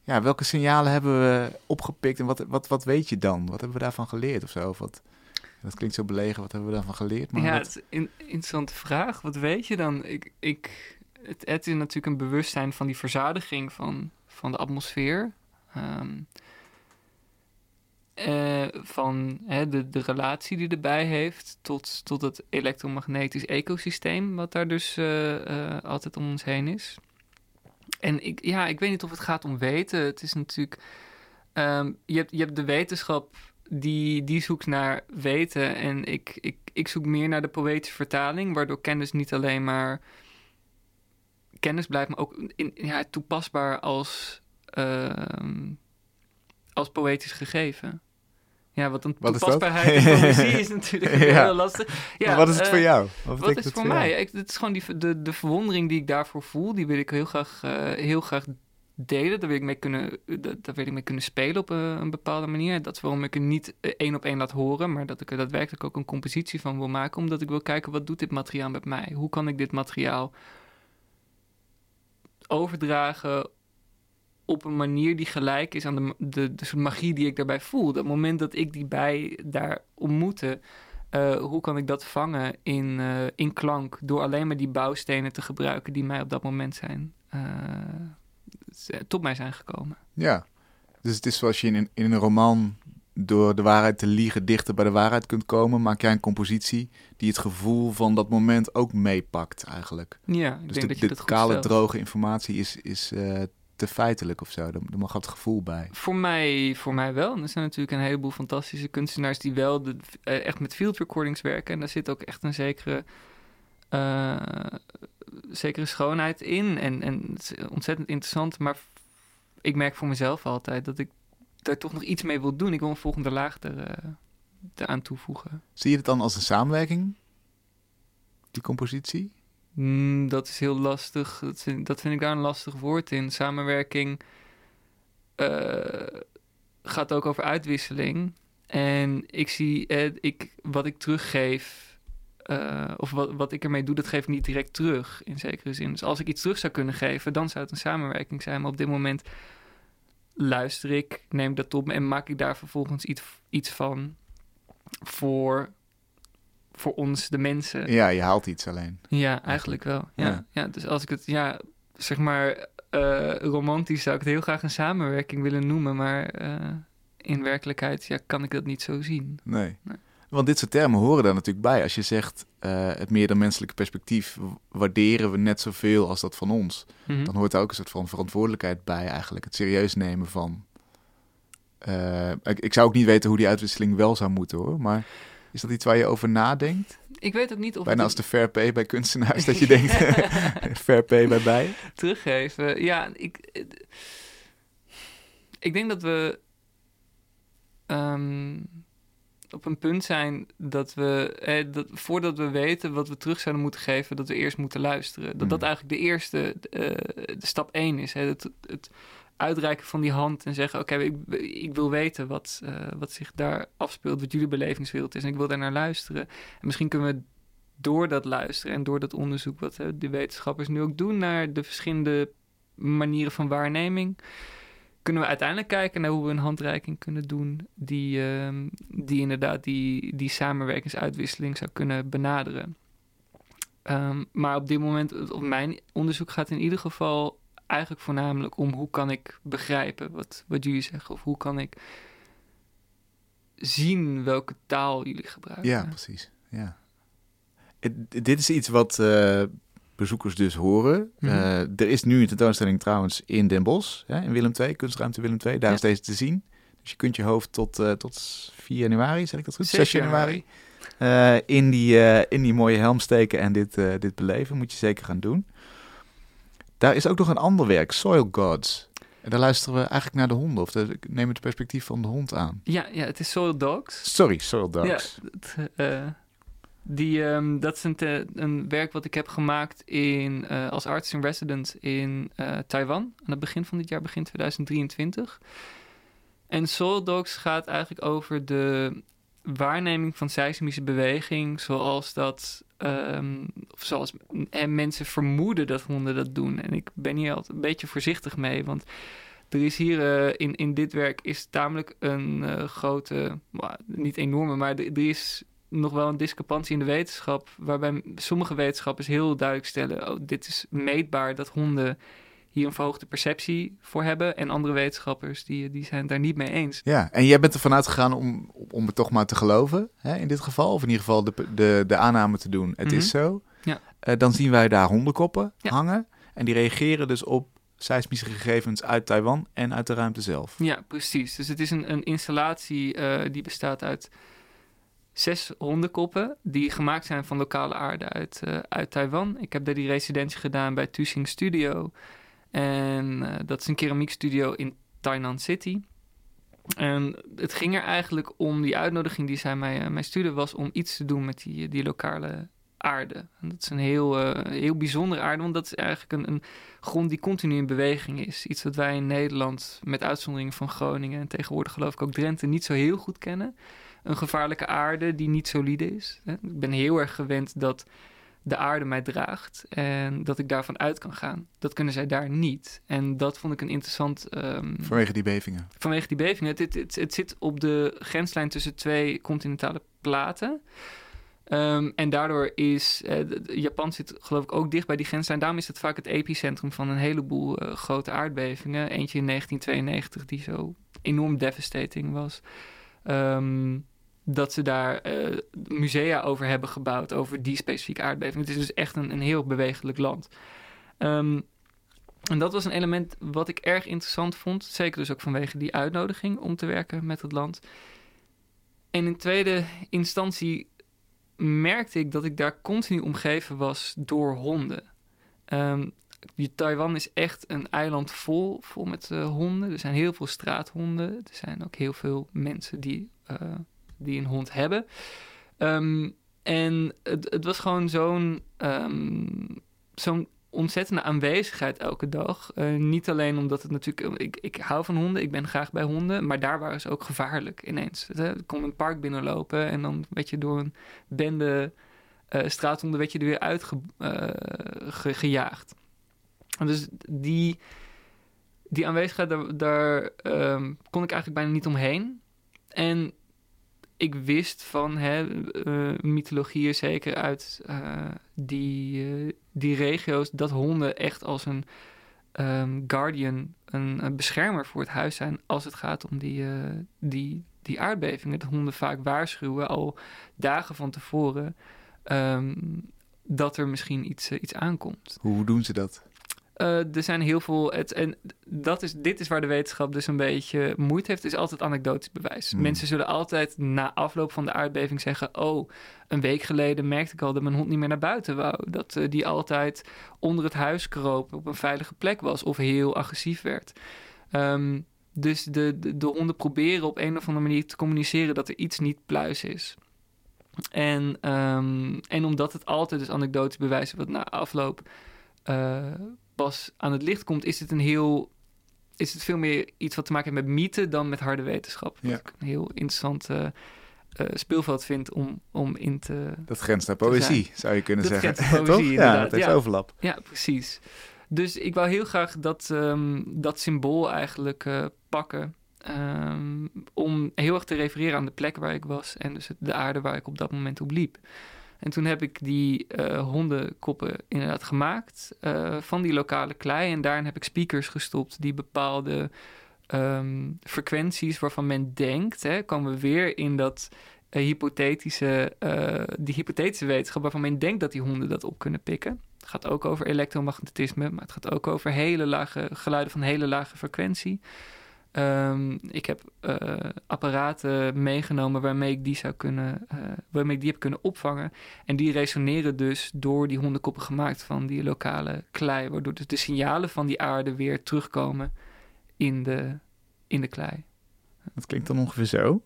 ja, welke signalen hebben we opgepikt en wat, wat, wat weet je dan? Wat hebben we daarvan geleerd of zo? Of wat, dat klinkt zo belegen, wat hebben we daarvan geleerd? Maar ja, wat- het is een interessante vraag. Wat weet je dan? Ik, ik, het, het is natuurlijk een bewustzijn van die verzadiging van, van de atmosfeer. Ehm, eh, van hè, de, de relatie die erbij heeft tot, tot het elektromagnetisch ecosysteem, wat daar dus eh, eh, altijd om ons heen is. En ik, ja, ik weet niet of het gaat om weten. Het is natuurlijk. ehm, je, hebt, je hebt de wetenschap die, die zoekt naar weten. En ik, ik, ik zoek meer naar de poëtische vertaling, waardoor kennis niet alleen maar kennis blijft, maar ook ja, toepasbaar als, ehm, als poëtisch gegeven. Ja, wat een Wat is dat? toepasbaarheid poëzie is natuurlijk Ja. heel lastig. Ja, maar wat is het eh, voor jou? wat is het het voor mij? Ik, het is gewoon die, de, de verwondering die ik daarvoor voel. Die wil ik heel graag, eh, heel graag delen. Daar wil, ik mee kunnen, daar, daar wil ik mee kunnen spelen op een, een bepaalde manier. Dat is waarom ik er niet eh, één op één laat horen. Maar dat ik er daadwerkelijk ook een compositie van wil maken. Omdat ik wil kijken, wat doet dit materiaal met mij? Hoe kan ik dit materiaal overdragen op een manier die gelijk is aan de, de, de magie die ik daarbij voel. Dat moment dat ik die bij daar ontmoette... Uh, hoe kan ik dat vangen in, uh, in klank door alleen maar die bouwstenen te gebruiken die mij op dat moment zijn uh, tot mij zijn gekomen. Ja, dus het is zoals je in, in een roman door de waarheid te liegen dichter bij de waarheid kunt komen, maak jij een compositie die het gevoel van dat moment ook meepakt eigenlijk. Ja, ik dus denk de, dat je de dat kale, droge informatie is, is uh, te feitelijk of zo. Er, er mag het gevoel bij. Voor mij, voor mij wel. En er zijn natuurlijk een heleboel fantastische kunstenaars die wel de, uh, echt met field recordings werken. En daar zit ook echt een zekere, uh, zekere schoonheid in. En, en het is ontzettend interessant. Maar ik merk voor mezelf altijd dat ik daar toch nog iets mee wil doen. Ik wil een volgende laag er, uh, eraan toevoegen. Zie je het dan als een samenwerking? die compositie? Mm, dat is heel lastig. Dat vind, dat vind ik daar een lastig woord in. Samenwerking eh, gaat ook over uitwisseling. En ik zie, eh, ik, wat ik teruggeef, eh, of wat, wat ik ermee doe, dat geef ik niet direct terug in zekere zin. Dus als ik iets terug zou kunnen geven, dan zou het een samenwerking zijn. Maar op dit moment luister ik, neem dat op en maak ik daar vervolgens iets, iets van voor, voor ons, de mensen. Ja, je haalt iets alleen. Ja, eigenlijk wel. Ja, Ja. ja. dus als ik het, ja, zeg maar, eh, romantisch zou ik het heel graag een samenwerking willen noemen, maar eh, in werkelijkheid ja, kan ik dat niet zo zien. Nee. Nee. Want dit soort termen horen daar natuurlijk bij. Als je zegt eh, het meer dan menselijke perspectief waarderen we net zoveel als dat van ons. Mhm. Dan hoort daar ook een soort van verantwoordelijkheid bij eigenlijk. Het serieus nemen van... ik, ik zou ook niet weten hoe die uitwisseling wel zou moeten hoor. Maar is dat iets waar je over nadenkt? Ik weet ook niet of Bijna als de fair pay bij kunstenaars. dat je denkt fair pay bij bij. teruggeven. Ja, ik, ik denk dat we ehm, op een punt zijn dat we, eh, dat, voordat we weten wat we terug zouden moeten geven, dat we eerst moeten luisteren. Dat dat Mm. eigenlijk de eerste, eh, de stap één is. Hè? Het, het uitreiken van die hand en zeggen, oké, ik, ik wil weten wat, eh, wat zich daar afspeelt, wat jullie belevingswereld is en ik wil daar naar luisteren. En misschien kunnen we door dat luisteren en door dat onderzoek wat de wetenschappers nu ook doen naar de verschillende manieren van waarneming, kunnen we uiteindelijk kijken naar hoe we een handreiking kunnen doen die, ehm, die inderdaad die, die samenwerkingsuitwisseling zou kunnen benaderen. Ehm, maar op dit moment, of mijn onderzoek gaat in ieder geval eigenlijk voornamelijk om hoe kan ik begrijpen wat, wat jullie zeggen, of hoe kan ik zien welke taal jullie gebruiken. Ja, precies. Ja. Het- dit is iets wat eh, bezoekers dus horen. Mhm. Eh, er is nu een tentoonstelling trouwens in Den Bosch, hè, in Willem II, kunstruimte Willem II. Daar Ja. is deze te zien. Dus je kunt je hoofd tot, eh, tot 4 januari, zeg ik dat goed? 6 6 januari. in, die, in die mooie helm steken en dit, dit beleven. Moet je zeker gaan doen. Daar is ook nog een ander werk, Soil Gods. En daar luisteren we eigenlijk naar de honden. Of de, ik neem het perspectief van de hond aan. Ja, ja, het is Soil Dogs. Sorry, Soil Dogs. Ja, het, eh, die, ehm, dat is een, te- een werk wat ik heb gemaakt in, eh, als arts in resident in eh, Taiwan. Aan het begin van dit jaar, begin 2023. En Soul Dogs gaat eigenlijk over de waarneming van seismische beweging, zoals dat, ehm, of zoals en mensen vermoeden dat honden dat doen. En ik ben hier altijd een beetje voorzichtig mee, want er is hier eh, in, in dit werk is tamelijk een eh, grote, niet enorme, maar er er is nog wel een discrepantie in de wetenschap, waarbij sommige wetenschappers heel duidelijk stellen: oh, dit is meetbaar dat honden hier een verhoogde perceptie voor hebben. En andere wetenschappers die, die zijn het daar niet mee eens. Ja, en jij bent ervan uitgegaan om, om het toch maar te geloven, hè, in dit geval. Of in ieder geval de, de, de aanname te doen, het is zo. Ja. Eh, dan zien wij daar hondenkoppen Ja. hangen. En die reageren dus op seismische gegevens uit Taiwan en uit de ruimte zelf. Ja, precies. Dus het is een, een installatie eh, die bestaat uit zes hondenkoppen die gemaakt zijn van lokale aarde uit, eh, uit Taiwan. Ik heb daar die residentie gedaan bij Tusing Studio. En eh, dat is een keramiekstudio in Tainan City. En het ging er eigenlijk om, die uitnodiging die zij mij, eh, mij stuurde, was om iets te doen met die, die lokale aarde. En dat is een heel, eh, heel bijzondere aarde, want dat is eigenlijk een, een grond die continu in beweging is. Iets wat wij in Nederland, met uitzondering van Groningen en tegenwoordig geloof ik ook Drenthe, niet zo heel goed kennen. Een gevaarlijke aarde die niet solide is. Ik ben heel erg gewend dat de aarde mij draagt en dat ik daarvan uit kan gaan. Dat kunnen zij daar niet. En dat vond ik een interessant... ehm, Vanwege die bevingen. vanwege die bevingen. Het, het, het, het zit op de grenslijn tussen twee continentale platen. Ehm, en daardoor is eh, Japan zit geloof ik ook dicht bij die grenslijn. Daarom is het vaak het epicentrum van een heleboel eh, grote aardbevingen. Eentje in 1992 die zo enorm devastating was. Ehm, dat ze daar eh, musea over hebben gebouwd, over die specifieke aardbeving. Het is dus echt een, een heel bewegelijk land. Ehm, en dat was een element wat ik erg interessant vond. Zeker dus ook vanwege die uitnodiging om te werken met het land. En in tweede instantie merkte ik dat ik daar continu omgeven was door honden. Ehm, Taiwan is echt een eiland vol, vol met eh, honden. Er zijn heel veel straathonden. Er zijn ook heel veel mensen die, eh, die een hond hebben. Ehm, en het, het was gewoon zo'n ehm, zo'n ontzettende aanwezigheid elke dag. Uh, niet alleen omdat het natuurlijk... Ik, ik hou van honden, ik ben graag bij honden... maar daar waren ze ook gevaarlijk ineens. Ik kon een park binnenlopen... en dan werd je door een bende uh, straathonden... werd je er weer uitgejaagd. Uh, dus die, die aanwezigheid, daar, um, kon ik eigenlijk bijna niet omheen. En ik wist van hè, uh, mythologieën, zeker uit uh, die, uh, die regio's, dat honden echt als een um, guardian, een, beschermer voor het huis zijn als het gaat om die, die, die aardbevingen. Dat honden vaak waarschuwen al dagen van tevoren um, dat er misschien iets, iets aankomt. Hoe doen ze dat? Uh, er zijn heel veel. Het, en dat is, dit is waar de wetenschap dus een beetje moeite heeft, is altijd anekdotisch bewijs. Hmm. Mensen zullen altijd na afloop van de aardbeving zeggen: Oh, een week geleden merkte ik al dat mijn hond niet meer naar buiten wou. Dat uh, die altijd onder het huis kroop, op een veilige plek was of heel agressief werd. Um, dus de, de, de, honden proberen op een of andere manier te communiceren dat er iets niet pluis is. En, um, en omdat het altijd dus anekdotisch bewijs is, wat na afloop. Uh, pas aan het licht komt, is het een heel. Is het veel meer iets wat te maken heeft met mythe dan met harde wetenschap. Wat Ja. ik een heel interessant uh, uh, speelveld vind om, om in te. Dat grenst naar poëzie, zou je kunnen Dat zeggen. grenst poëzie, Toch? Ja, heeft Ja. overlap. Ja, precies. Dus ik wou heel graag dat, ehm, dat symbool eigenlijk uh, pakken. Um, om heel erg te refereren aan de plek waar ik was en dus de aarde waar ik op dat moment op liep. En toen heb ik die uh, hondenkoppen inderdaad gemaakt uh, van die lokale klei. En daarin heb ik speakers gestopt die bepaalde um, frequenties waarvan men denkt, hè, komen we weer in dat uh, hypothetische, die hypothetische wetenschap waarvan men denkt dat die honden dat op kunnen pikken. Het gaat ook over elektromagnetisme, maar het gaat ook over hele lage geluiden van hele lage frequentie. Um, ik heb uh, apparaten meegenomen waarmee ik die zou kunnen, uh, waarmee ik die heb kunnen opvangen. En die resoneren dus door die hondenkoppen gemaakt van die lokale klei, waardoor dus de signalen van die aarde weer terugkomen in de, in de klei. Dat klinkt dan ongeveer zo.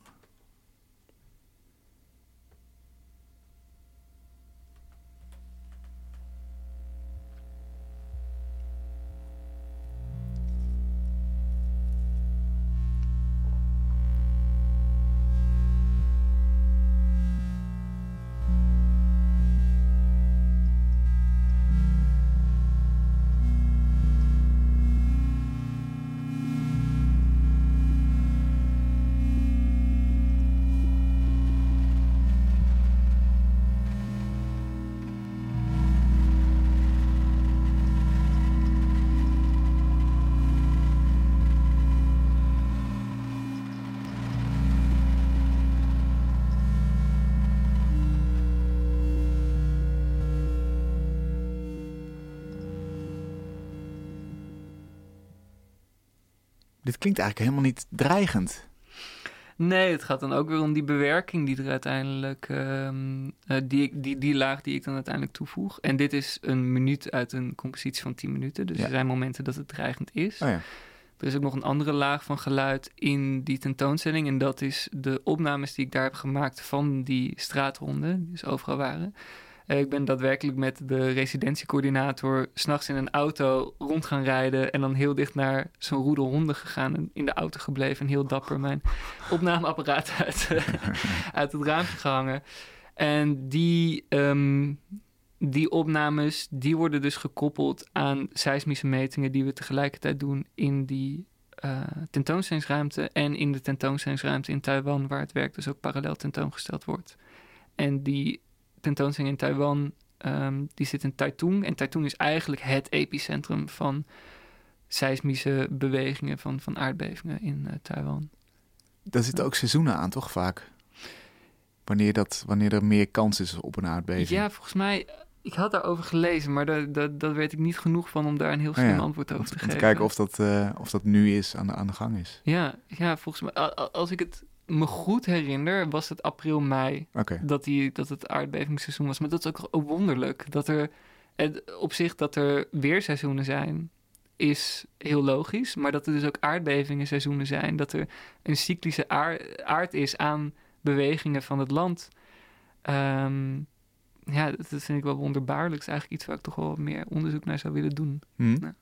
Klinkt eigenlijk helemaal niet dreigend. Nee, het gaat dan ook weer om die bewerking die er uiteindelijk, um, uh, die, die, die laag die ik dan uiteindelijk toevoeg. En dit is een minuut uit een compositie van 10 minuten. Dus Ja. er zijn momenten dat het dreigend is. Oh ja. Er is ook nog een andere laag van geluid in die tentoonstelling. En dat is de opnames die ik daar heb gemaakt van die straathonden, die dus overal waren. Eh, ik ben daadwerkelijk met de residentiecoördinator s'nachts in een auto rond gaan rijden. En dan heel dicht naar zo'n roedel honden gegaan. En in de auto gebleven en heel dapper mijn opnameapparaat uit, eh, uit het raampje gehangen. En die, ehm, die opnames, die worden dus gekoppeld aan seismische metingen die we tegelijkertijd doen in die uh, tentoonstellingsruimte en in de tentoonstellingsruimte in Taiwan, waar het werk dus ook parallel tentoongesteld wordt. En die tentoonstelling in Taiwan, um, die zit in Taitung. En Taitung is eigenlijk het epicentrum van seismische bewegingen, van, van aardbevingen in uh, Taiwan. Daar zitten ook seizoenen aan, toch vaak? Wanneer, dat, wanneer er meer kans is op een aardbeving. Ja, volgens mij, ik had daarover gelezen, maar daar, daar, daar weet ik niet genoeg van om daar een heel slim Oh ja, antwoord over om, te om geven. te kijken of dat, uh, of dat nu is, aan de, aan de gang is. Ja, ja, volgens mij, als ik het me goed herinner, was het april, mei okay. dat, die, dat het aardbevingsseizoen was. Maar dat is ook, ook wonderlijk. Dat er op zich dat er weerseizoenen zijn, is heel logisch. Maar dat er dus ook aardbevingen seizoenen zijn. Dat er een cyclische aard, aard is aan bewegingen van het land. Um, ja, dat, dat vind ik wel wonderbaarlijk. Het is eigenlijk iets waar ik toch wel meer onderzoek naar zou willen doen. Hm. Ja.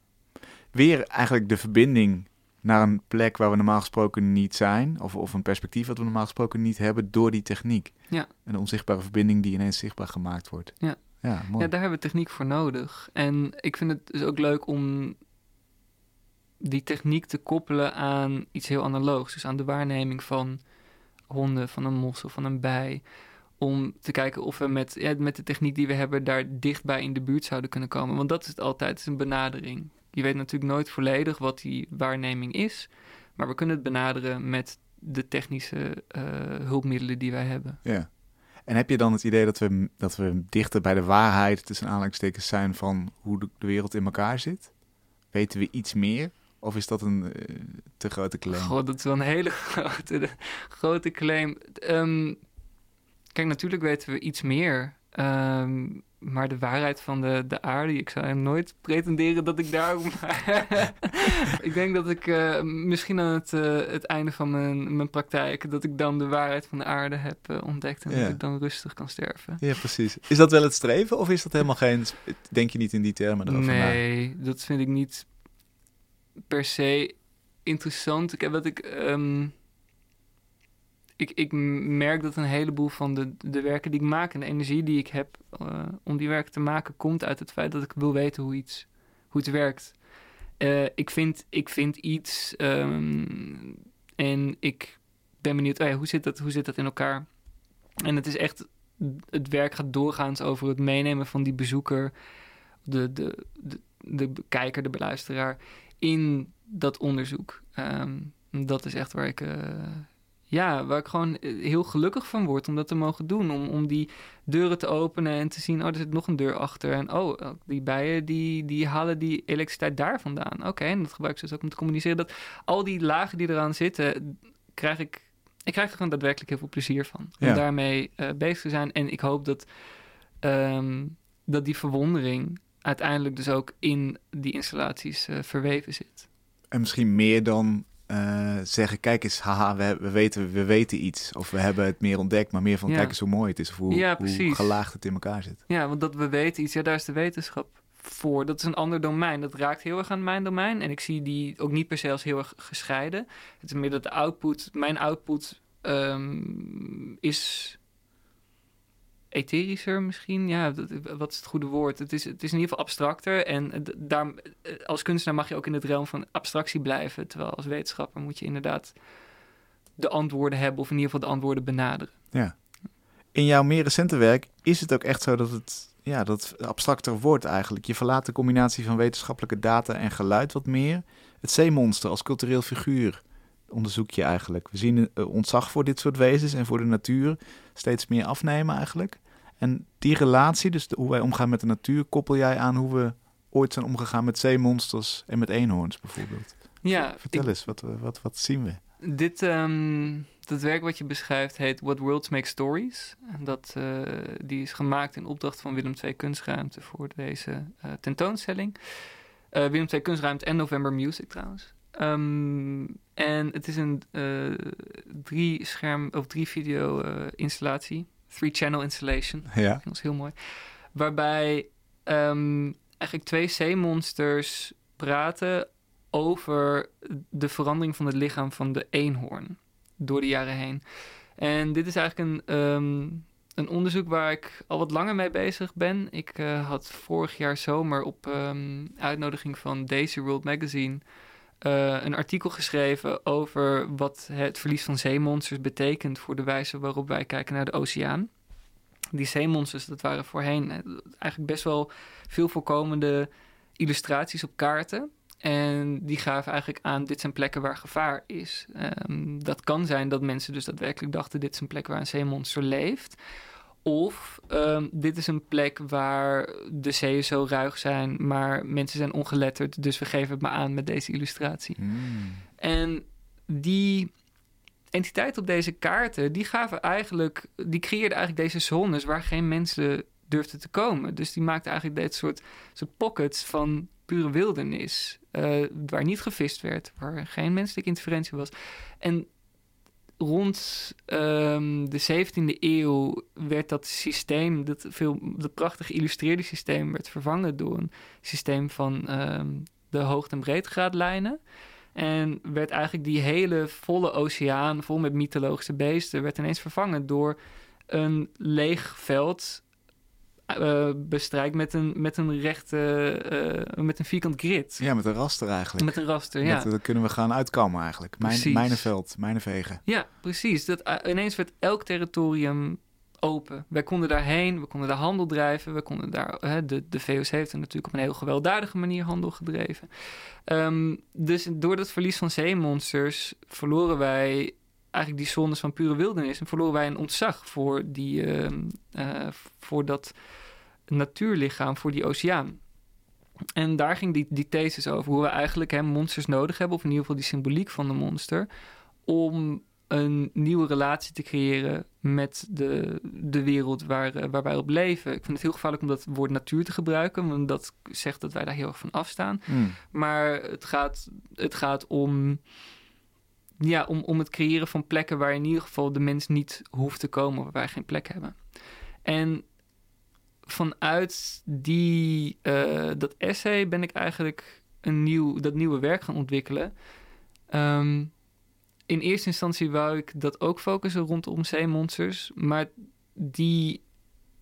Weer eigenlijk de verbinding naar een plek waar we normaal gesproken niet zijn. Of, of een perspectief wat we normaal gesproken niet hebben door die techniek. Ja. Een onzichtbare verbinding die ineens zichtbaar gemaakt wordt. Ja. Ja, mooi. Ja, daar hebben we techniek voor nodig. En ik vind het dus ook leuk om die techniek te koppelen aan iets heel analoogs. Dus aan de waarneming van honden, van een mos of van een bij. Om te kijken of we met, ja, met de techniek die we hebben daar dichtbij in de buurt zouden kunnen komen. Want dat is het altijd, het is een benadering. Je weet natuurlijk nooit volledig wat die waarneming is. Maar we kunnen het benaderen met de technische eh, hulpmiddelen die wij hebben. Ja. En heb je dan het idee dat we, dat we dichter bij de waarheid tussen aanhalingstekens zijn van hoe de, de wereld in elkaar zit? Weten we iets meer? Of is dat een eh, te grote claim? God, dat is wel een hele grote, grote claim. Ehm, kijk, natuurlijk weten we iets meer. Ehm, maar de waarheid van de, de aarde, ik zou hem nooit pretenderen dat ik daar... ik denk dat ik eh, misschien aan het, eh, het einde van mijn, mijn praktijk... dat ik dan de waarheid van de aarde heb eh, ontdekt... en Ja. dat ik dan rustig kan sterven. Ja, precies. Is dat wel het streven of is dat helemaal geen... Denk je niet in die termen erover na? Nee, dat vind ik niet per se interessant. Ik heb wat ik. ehm, ik, ik merk dat een heleboel van de, de werken die ik maak en de energie die ik heb eh, om die werken te maken, komt uit het feit dat ik wil weten hoe iets hoe het werkt. Eh, ik, vind, ik vind iets ehm, en ik ben benieuwd, oh hoe, zit dat, hoe zit dat in elkaar? En het is echt, het werk gaat doorgaans over het meenemen van die bezoeker, de, de, de, de kijker, de beluisteraar, in dat onderzoek. Ehm, dat is echt waar ik, eh, ja, waar ik gewoon heel gelukkig van word om dat te mogen doen. Om, om die deuren te openen en te zien, oh, er zit nog een deur achter. En oh, die bijen, die, die halen die elektriciteit daar vandaan. Oké, en dat gebruik ik dus ook om te communiceren. Dat al die lagen die eraan zitten, krijg ik, ik krijg er gewoon daadwerkelijk heel veel plezier van. Om Ja. daarmee eh, bezig te zijn. En ik hoop dat, ehm, dat die verwondering uiteindelijk dus ook in die installaties eh, verweven zit. En misschien meer dan eh, zeggen, kijk eens, haha, we, we, weten, we weten iets. Of we hebben het meer ontdekt, maar meer van, Ja. kijk eens hoe mooi het is. Of hoe, Ja, hoe gelaagd het in elkaar zit. Ja, want dat we weten iets, ja, daar is de wetenschap voor. Dat is een ander domein. Dat raakt heel erg aan mijn domein. En ik zie die ook niet per se als heel erg gescheiden. Het is meer dat de output, mijn output ehm, is etherischer misschien. Ja, dat- wat is het goede woord? Het is, het is in ieder geval abstracter. En eh, daar, eh, als kunstenaar mag je ook in het realm van abstractie blijven. Terwijl als wetenschapper moet je inderdaad de antwoorden hebben. Of in ieder geval de antwoorden benaderen. Ja. In jouw meer recente werk is het ook echt zo dat het, ja, dat het abstracter wordt eigenlijk. Je verlaat de combinatie van wetenschappelijke data en geluid wat meer. Het zeemonster als cultureel figuur onderzoek je eigenlijk. We zien eh, ontzag voor dit soort wezens en voor de natuur steeds meer afnemen eigenlijk. En die relatie, dus de- hoe wij omgaan met de natuur, koppel jij aan hoe we ooit zijn omgegaan met zeemonsters en met eenhoorns bijvoorbeeld. Ja, Vertel ik- eens, wat, wat, wat zien we? Dit, ehm, dat werk wat je beschrijft heet What Worlds Make Stories. En dat, eh, die is gemaakt in opdracht van Willem II Kunstruimte voor deze eh, tentoonstelling. Eh, Willem II Kunstruimte en November Music trouwens. Ehm, en het is een drie scherm of drie video installatie. Three channel installation. Ja, Dat is heel mooi. Waarbij ehm, eigenlijk twee zeemonsters praten over de verandering van het lichaam van de eenhoorn door de jaren heen. En dit is eigenlijk een, ehm, een onderzoek waar ik al wat langer mee bezig ben. Ik eh, had vorig jaar zomer op ehm, uitnodiging van Daisy World Magazine eh, een artikel geschreven over wat het verlies van zeemonsters betekent voor de wijze waarop wij kijken naar de oceaan. Die zeemonsters, dat waren voorheen eh, eigenlijk best wel veel voorkomende illustraties op kaarten. En die gaven eigenlijk aan, dit zijn plekken waar gevaar is. Ehm, dat kan zijn dat mensen dus daadwerkelijk dachten, dit is een plek waar een zeemonster leeft. Of ehm, dit is een plek waar de zeeën zo ruig zijn, maar mensen zijn ongeletterd. Dus we geven het maar aan met deze illustratie. Mm. En die entiteiten op deze kaarten, die gaven eigenlijk, die creëerden eigenlijk deze zones waar geen mensen durfden te komen. Dus die maakten eigenlijk dit soort, soort pockets van pure wildernis, eh, waar niet gevist werd, waar geen menselijke interferentie was. En rond ehm, de 17e eeuw werd dat systeem, dat, veel, dat prachtig geïllustreerde systeem, werd vervangen door een systeem van ehm, de hoogte- en breedtegraadlijnen. En werd eigenlijk die hele volle oceaan, vol met mythologische beesten, werd ineens vervangen door een leeg veld uh, bestrijkt met een, met een rechte, uh, met een vierkant grid. Ja, met een raster eigenlijk. Met een raster, ja. Dat, kunnen we gaan uitkomen eigenlijk. Mijn, mijn veld, mijn vegen. Ja, precies. Dat, uh, ineens werd elk territorium open. Wij konden daarheen, we konden daar handel drijven. We konden daar, de, de VOC heeft er natuurlijk op een heel gewelddadige manier handel gedreven. Um, dus door dat verlies van zeemonsters verloren wij eigenlijk die zones van pure wildernis. En verloren wij een ontzag voor, die, uh, voor dat natuurlichaam, voor die oceaan. En daar ging die, die thesis over. Hoe we eigenlijk hè, monsters nodig hebben, of in ieder geval die symboliek van de monster. Om een nieuwe relatie te creëren met de, de wereld waar, eh, waar wij op leven. Ik vind het heel gevaarlijk om dat woord natuur te gebruiken, want dat zegt dat wij daar heel erg van afstaan. Hmm. Maar het gaat, het gaat om ja, om, om het creëren van plekken waar in ieder geval de mens niet hoeft te komen, waar wij geen plek hebben. En vanuit die, uh, dat essay ben ik eigenlijk een nieuw, dat nieuwe werk gaan ontwikkelen. Ehm, in eerste instantie wou ik dat ook focussen rondom zeemonsters, maar die,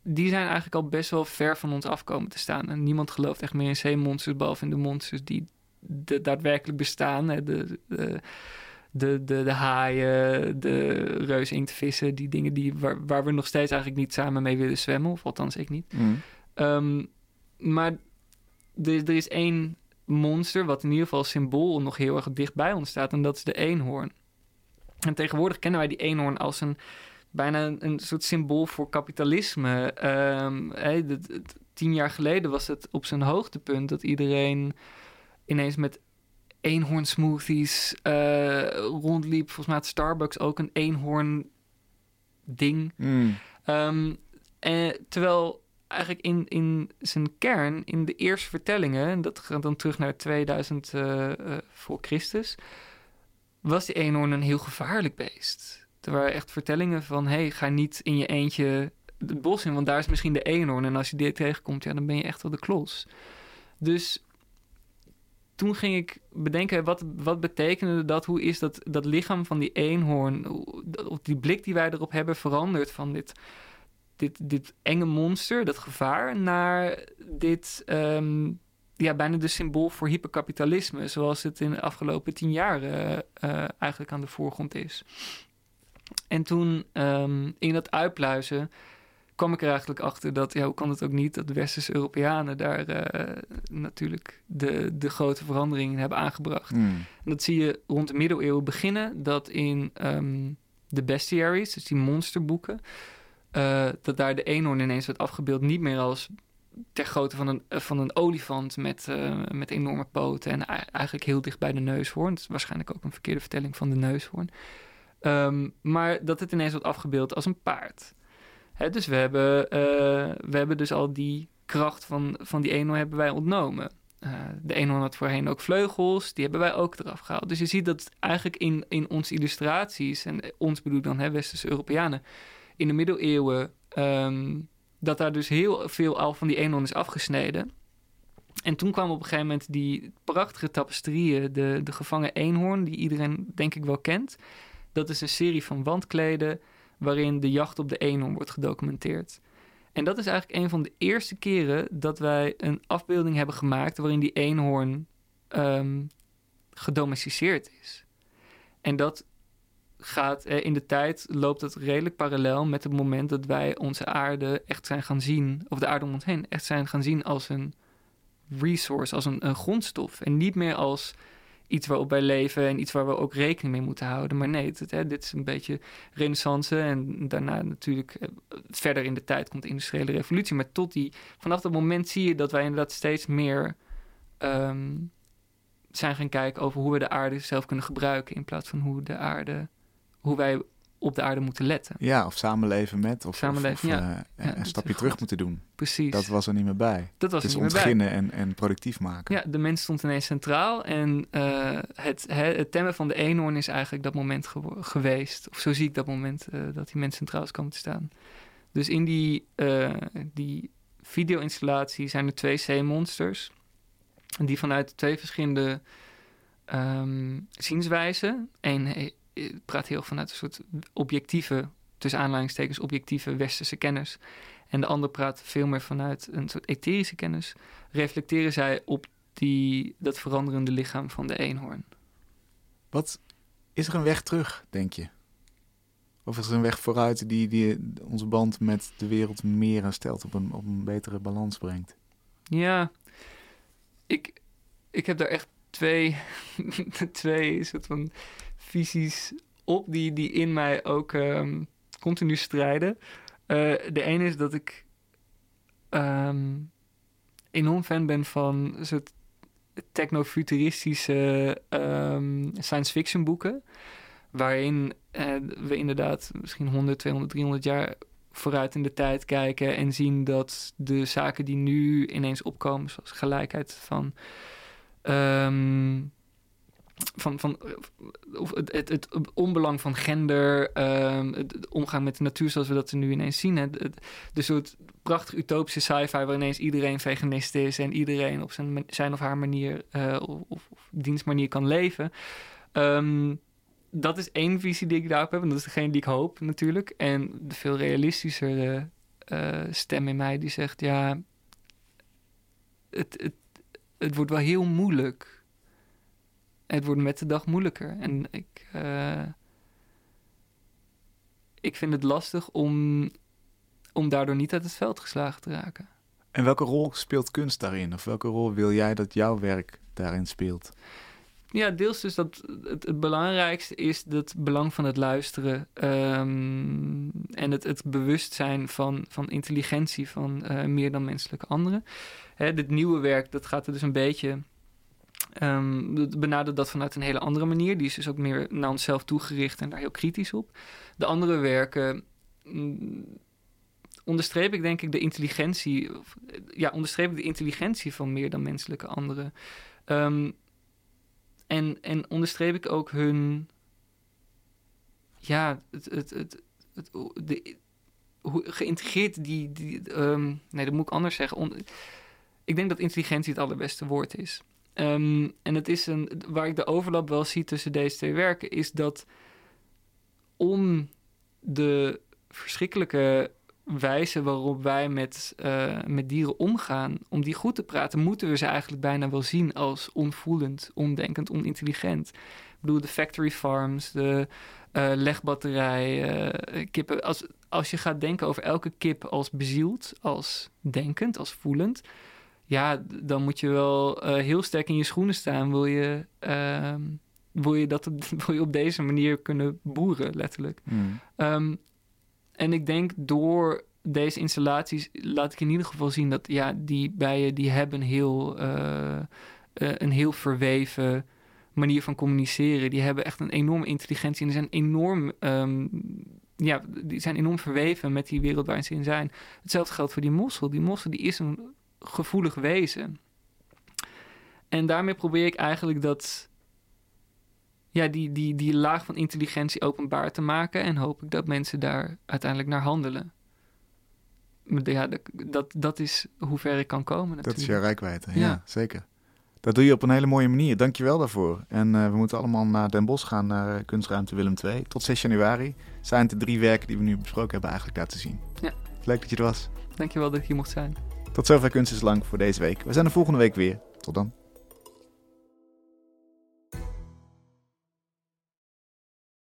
die zijn eigenlijk al best wel ver van ons afkomen te staan. En niemand gelooft echt meer in zeemonsters, behalve in de monsters die de, daadwerkelijk bestaan. Hè, de de, de, de haaien, de reusinktvissen, die dingen die, waar, waar we nog steeds eigenlijk niet samen mee willen zwemmen, of althans ik niet. Mm. Um, maar er, er is één monster wat in ieder geval symbool nog heel erg dicht bij ons staat, en dat is de eenhoorn. En tegenwoordig kennen wij die eenhoorn als een bijna een, een soort symbool voor kapitalisme. Um, hey, tien jaar geleden was het op zijn hoogtepunt dat iedereen ineens met eenhoorn smoothies uh, rondliep. Volgens mij had Starbucks ook een eenhoorn ding. Mm. Um, en, terwijl eigenlijk in, in zijn kern, in de eerste vertellingen, dat gaat dan terug naar 2000 uh, uh, voor Christus, was die eenhoorn een heel gevaarlijk beest. Er waren echt vertellingen van, hey, ga niet in je eentje het bos in, want daar is misschien de eenhoorn. En als je die tegenkomt, ja, dan ben je echt wel de klos. Dus toen ging ik bedenken, wat, wat betekende dat? Hoe is dat, dat lichaam van die eenhoorn, die blik die wij erop hebben, veranderd van dit, dit, dit enge monster, dat gevaar, naar dit, um, ja, bijna de symbool voor hyperkapitalisme, zoals het in de afgelopen tien jaar uh, eigenlijk aan de voorgrond is. En toen um, in dat uitpluizen kwam ik er eigenlijk achter dat, ja, hoe kan het ook niet, dat de westerse Europeanen daar uh, natuurlijk de, de grote veranderingen hebben aangebracht. Hmm. En dat zie je rond de middeleeuwen beginnen, dat in um, de bestiaries, dus die monsterboeken, uh, dat daar de eenhoorn ineens werd afgebeeld, niet meer als ter grootte van een, van een olifant met, uh, met enorme poten en eigenlijk heel dicht bij de neushoorn. Het is waarschijnlijk ook een verkeerde vertelling van de neushoorn. Um, maar dat het ineens wordt afgebeeld als een paard. Dus we hebben, uh, we hebben dus al die kracht van, van die eenhoorn hebben wij ontnomen. Uh, de eenhoorn had voorheen ook vleugels, die hebben wij ook eraf gehaald. Dus je ziet dat eigenlijk in, in onze illustraties, en ons bedoel dan hè, westerse Europeanen, in de middeleeuwen, um, dat daar dus heel veel al van die eenhoorn is afgesneden. En toen kwamen op een gegeven moment die prachtige tapestrieën, de, de gevangen eenhoorn, die iedereen denk ik wel kent. Dat is een serie van wandkleden waarin de jacht op de eenhoorn wordt gedocumenteerd. En dat is eigenlijk een van de eerste keren dat wij een afbeelding hebben gemaakt waarin die eenhoorn um, gedomesticeerd is. En dat gaat eh, in de tijd loopt het redelijk parallel met het moment dat wij onze aarde echt zijn gaan zien, of de aarde om ons heen, echt zijn gaan zien als een resource, als een grondstof. En niet meer als iets waarop wij leven en iets waar we ook rekening mee moeten houden. Maar nee, hè, dit is een beetje renaissance en daarna natuurlijk eh, verder in de tijd komt de industriële revolutie. Maar tot die, vanaf dat moment zie je dat wij inderdaad steeds meer ehm, zijn gaan kijken over hoe we de aarde zelf kunnen gebruiken in plaats van hoe de aarde, hoe wij op de aarde moeten letten. Ja, of samenleven met, of, Samenleven, of, ja. eh, Ja, een stapje terug goed. moeten doen. Precies. Dat was er niet meer bij. Dat was dus niet meer bij. ontginnen en, en productief maken. Ja, de mens stond ineens centraal. En eh, het, het, het temmen van de eenhoorn is eigenlijk dat moment geweest. Of zo zie ik dat moment eh, dat die mens centraal is komen te staan. Dus in die, die video-installatie zijn er twee zeemonsters. Die vanuit twee verschillende ehm, zienswijzen. Eén praat heel vanuit een soort objectieve, tussen aanleidingstekens, objectieve westerse kennis. En de ander praat veel meer vanuit een soort etherische kennis reflecteren zij op die, dat veranderende lichaam van de eenhoorn. Wat is er een weg terug, denk je? Of is er een weg vooruit die, die onze band met de wereld meer herstelt, op een, op een betere balans brengt? Ja, ik, ik heb daar echt twee, twee soort van visies op die, die in mij ook ehm, continu strijden. Eh, de ene is dat ik ehm, enorm fan ben van soort technofuturistische ehm, science fiction boeken. Waarin eh, we inderdaad misschien 100, 200, 300 jaar vooruit in de tijd kijken en zien dat de zaken die nu ineens opkomen, zoals gelijkheid van. Van, van of het, het, het onbelang van gender, ehm, het, omgaan met de natuur zoals we dat nu ineens zien. hè. De soort prachtig utopische sci-fi waar ineens iedereen veganist is en iedereen op zijn, zijn of haar manier eh, of, of, of dienstmanier kan leven. Ehm, dat is één visie die ik daarop heb en dat is degene die ik hoop natuurlijk. En de veel realistischere eh, stem in mij die zegt ja, het, het, het wordt wel heel moeilijk. Het wordt met de dag moeilijker. En ik, eh, ik vind het lastig om, om daardoor niet uit het veld geslagen te raken. En welke rol speelt kunst daarin? Of welke rol wil jij dat jouw werk daarin speelt? Ja, deels dus dat het, het belangrijkste is het belang van het luisteren ehm, en het, het bewustzijn van, van intelligentie van eh, meer dan menselijke anderen. Hè, dit nieuwe werk, dat gaat er dus een beetje, ehm, dat benadert dat vanuit een hele andere manier. Die is dus ook meer naar onszelf toegericht en daar heel kritisch op. De andere werken mm, onderstreep ik denk ik de intelligentie, eh, ja, onderstreep ik de intelligentie van meer dan menselijke anderen. Ehm, en, en onderstreep ik ook hun. Ja, het. het, het, de, hoe geïntegreerd die. die ehm, nee, dat moet ik anders zeggen. Ik denk dat intelligentie het allerbeste woord is. Ehm, en het is een. Waar ik de overlap wel zie tussen deze twee werken, is dat. om de verschrikkelijke wijze waarop wij met, eh, met dieren omgaan, om die goed te praten, moeten we ze eigenlijk bijna wel zien als onvoelend, ondenkend, onintelligent. Ik bedoel, de factory farms, de eh, legbatterij, eh, kippen. Als, als je gaat denken over elke kip als bezield, als denkend, als voelend, ja, dan moet je wel eh, heel sterk in je schoenen staan. Wil je, ehm, wil je dat op, wil je op deze manier kunnen boeren, letterlijk. Hmm. Ehm, en ik denk door deze installaties laat ik in ieder geval zien dat ja, die bijen die hebben heel, eh, eh, een heel verweven manier van communiceren. Die hebben echt een enorme intelligentie en die zijn enorm, ehm, ja, die zijn enorm verweven met die wereld waarin ze in zijn. Hetzelfde geldt voor die mossel. Die mossel die is een gevoelig wezen. En daarmee probeer ik eigenlijk dat ja, die, die, die laag van intelligentie openbaar te maken. En hoop ik dat mensen daar uiteindelijk naar handelen. Maar Ja, dat, dat, is hoe ver ik kan komen natuurlijk. Dat is jouw rijkwijde, ja. Ja. zeker. Dat doe je op een hele mooie manier. Dank je wel daarvoor. En eh, we moeten allemaal naar Den Bosch gaan, naar eh, Kunstruimte Willem II. Tot 6 januari zijn het de drie werken die we nu besproken hebben eigenlijk laten zien. Ja. Leuk dat je er was. Dankjewel dat ik hier mocht zijn. Tot zover Kunst is Lang voor deze week. We zijn er volgende week weer. Tot dan.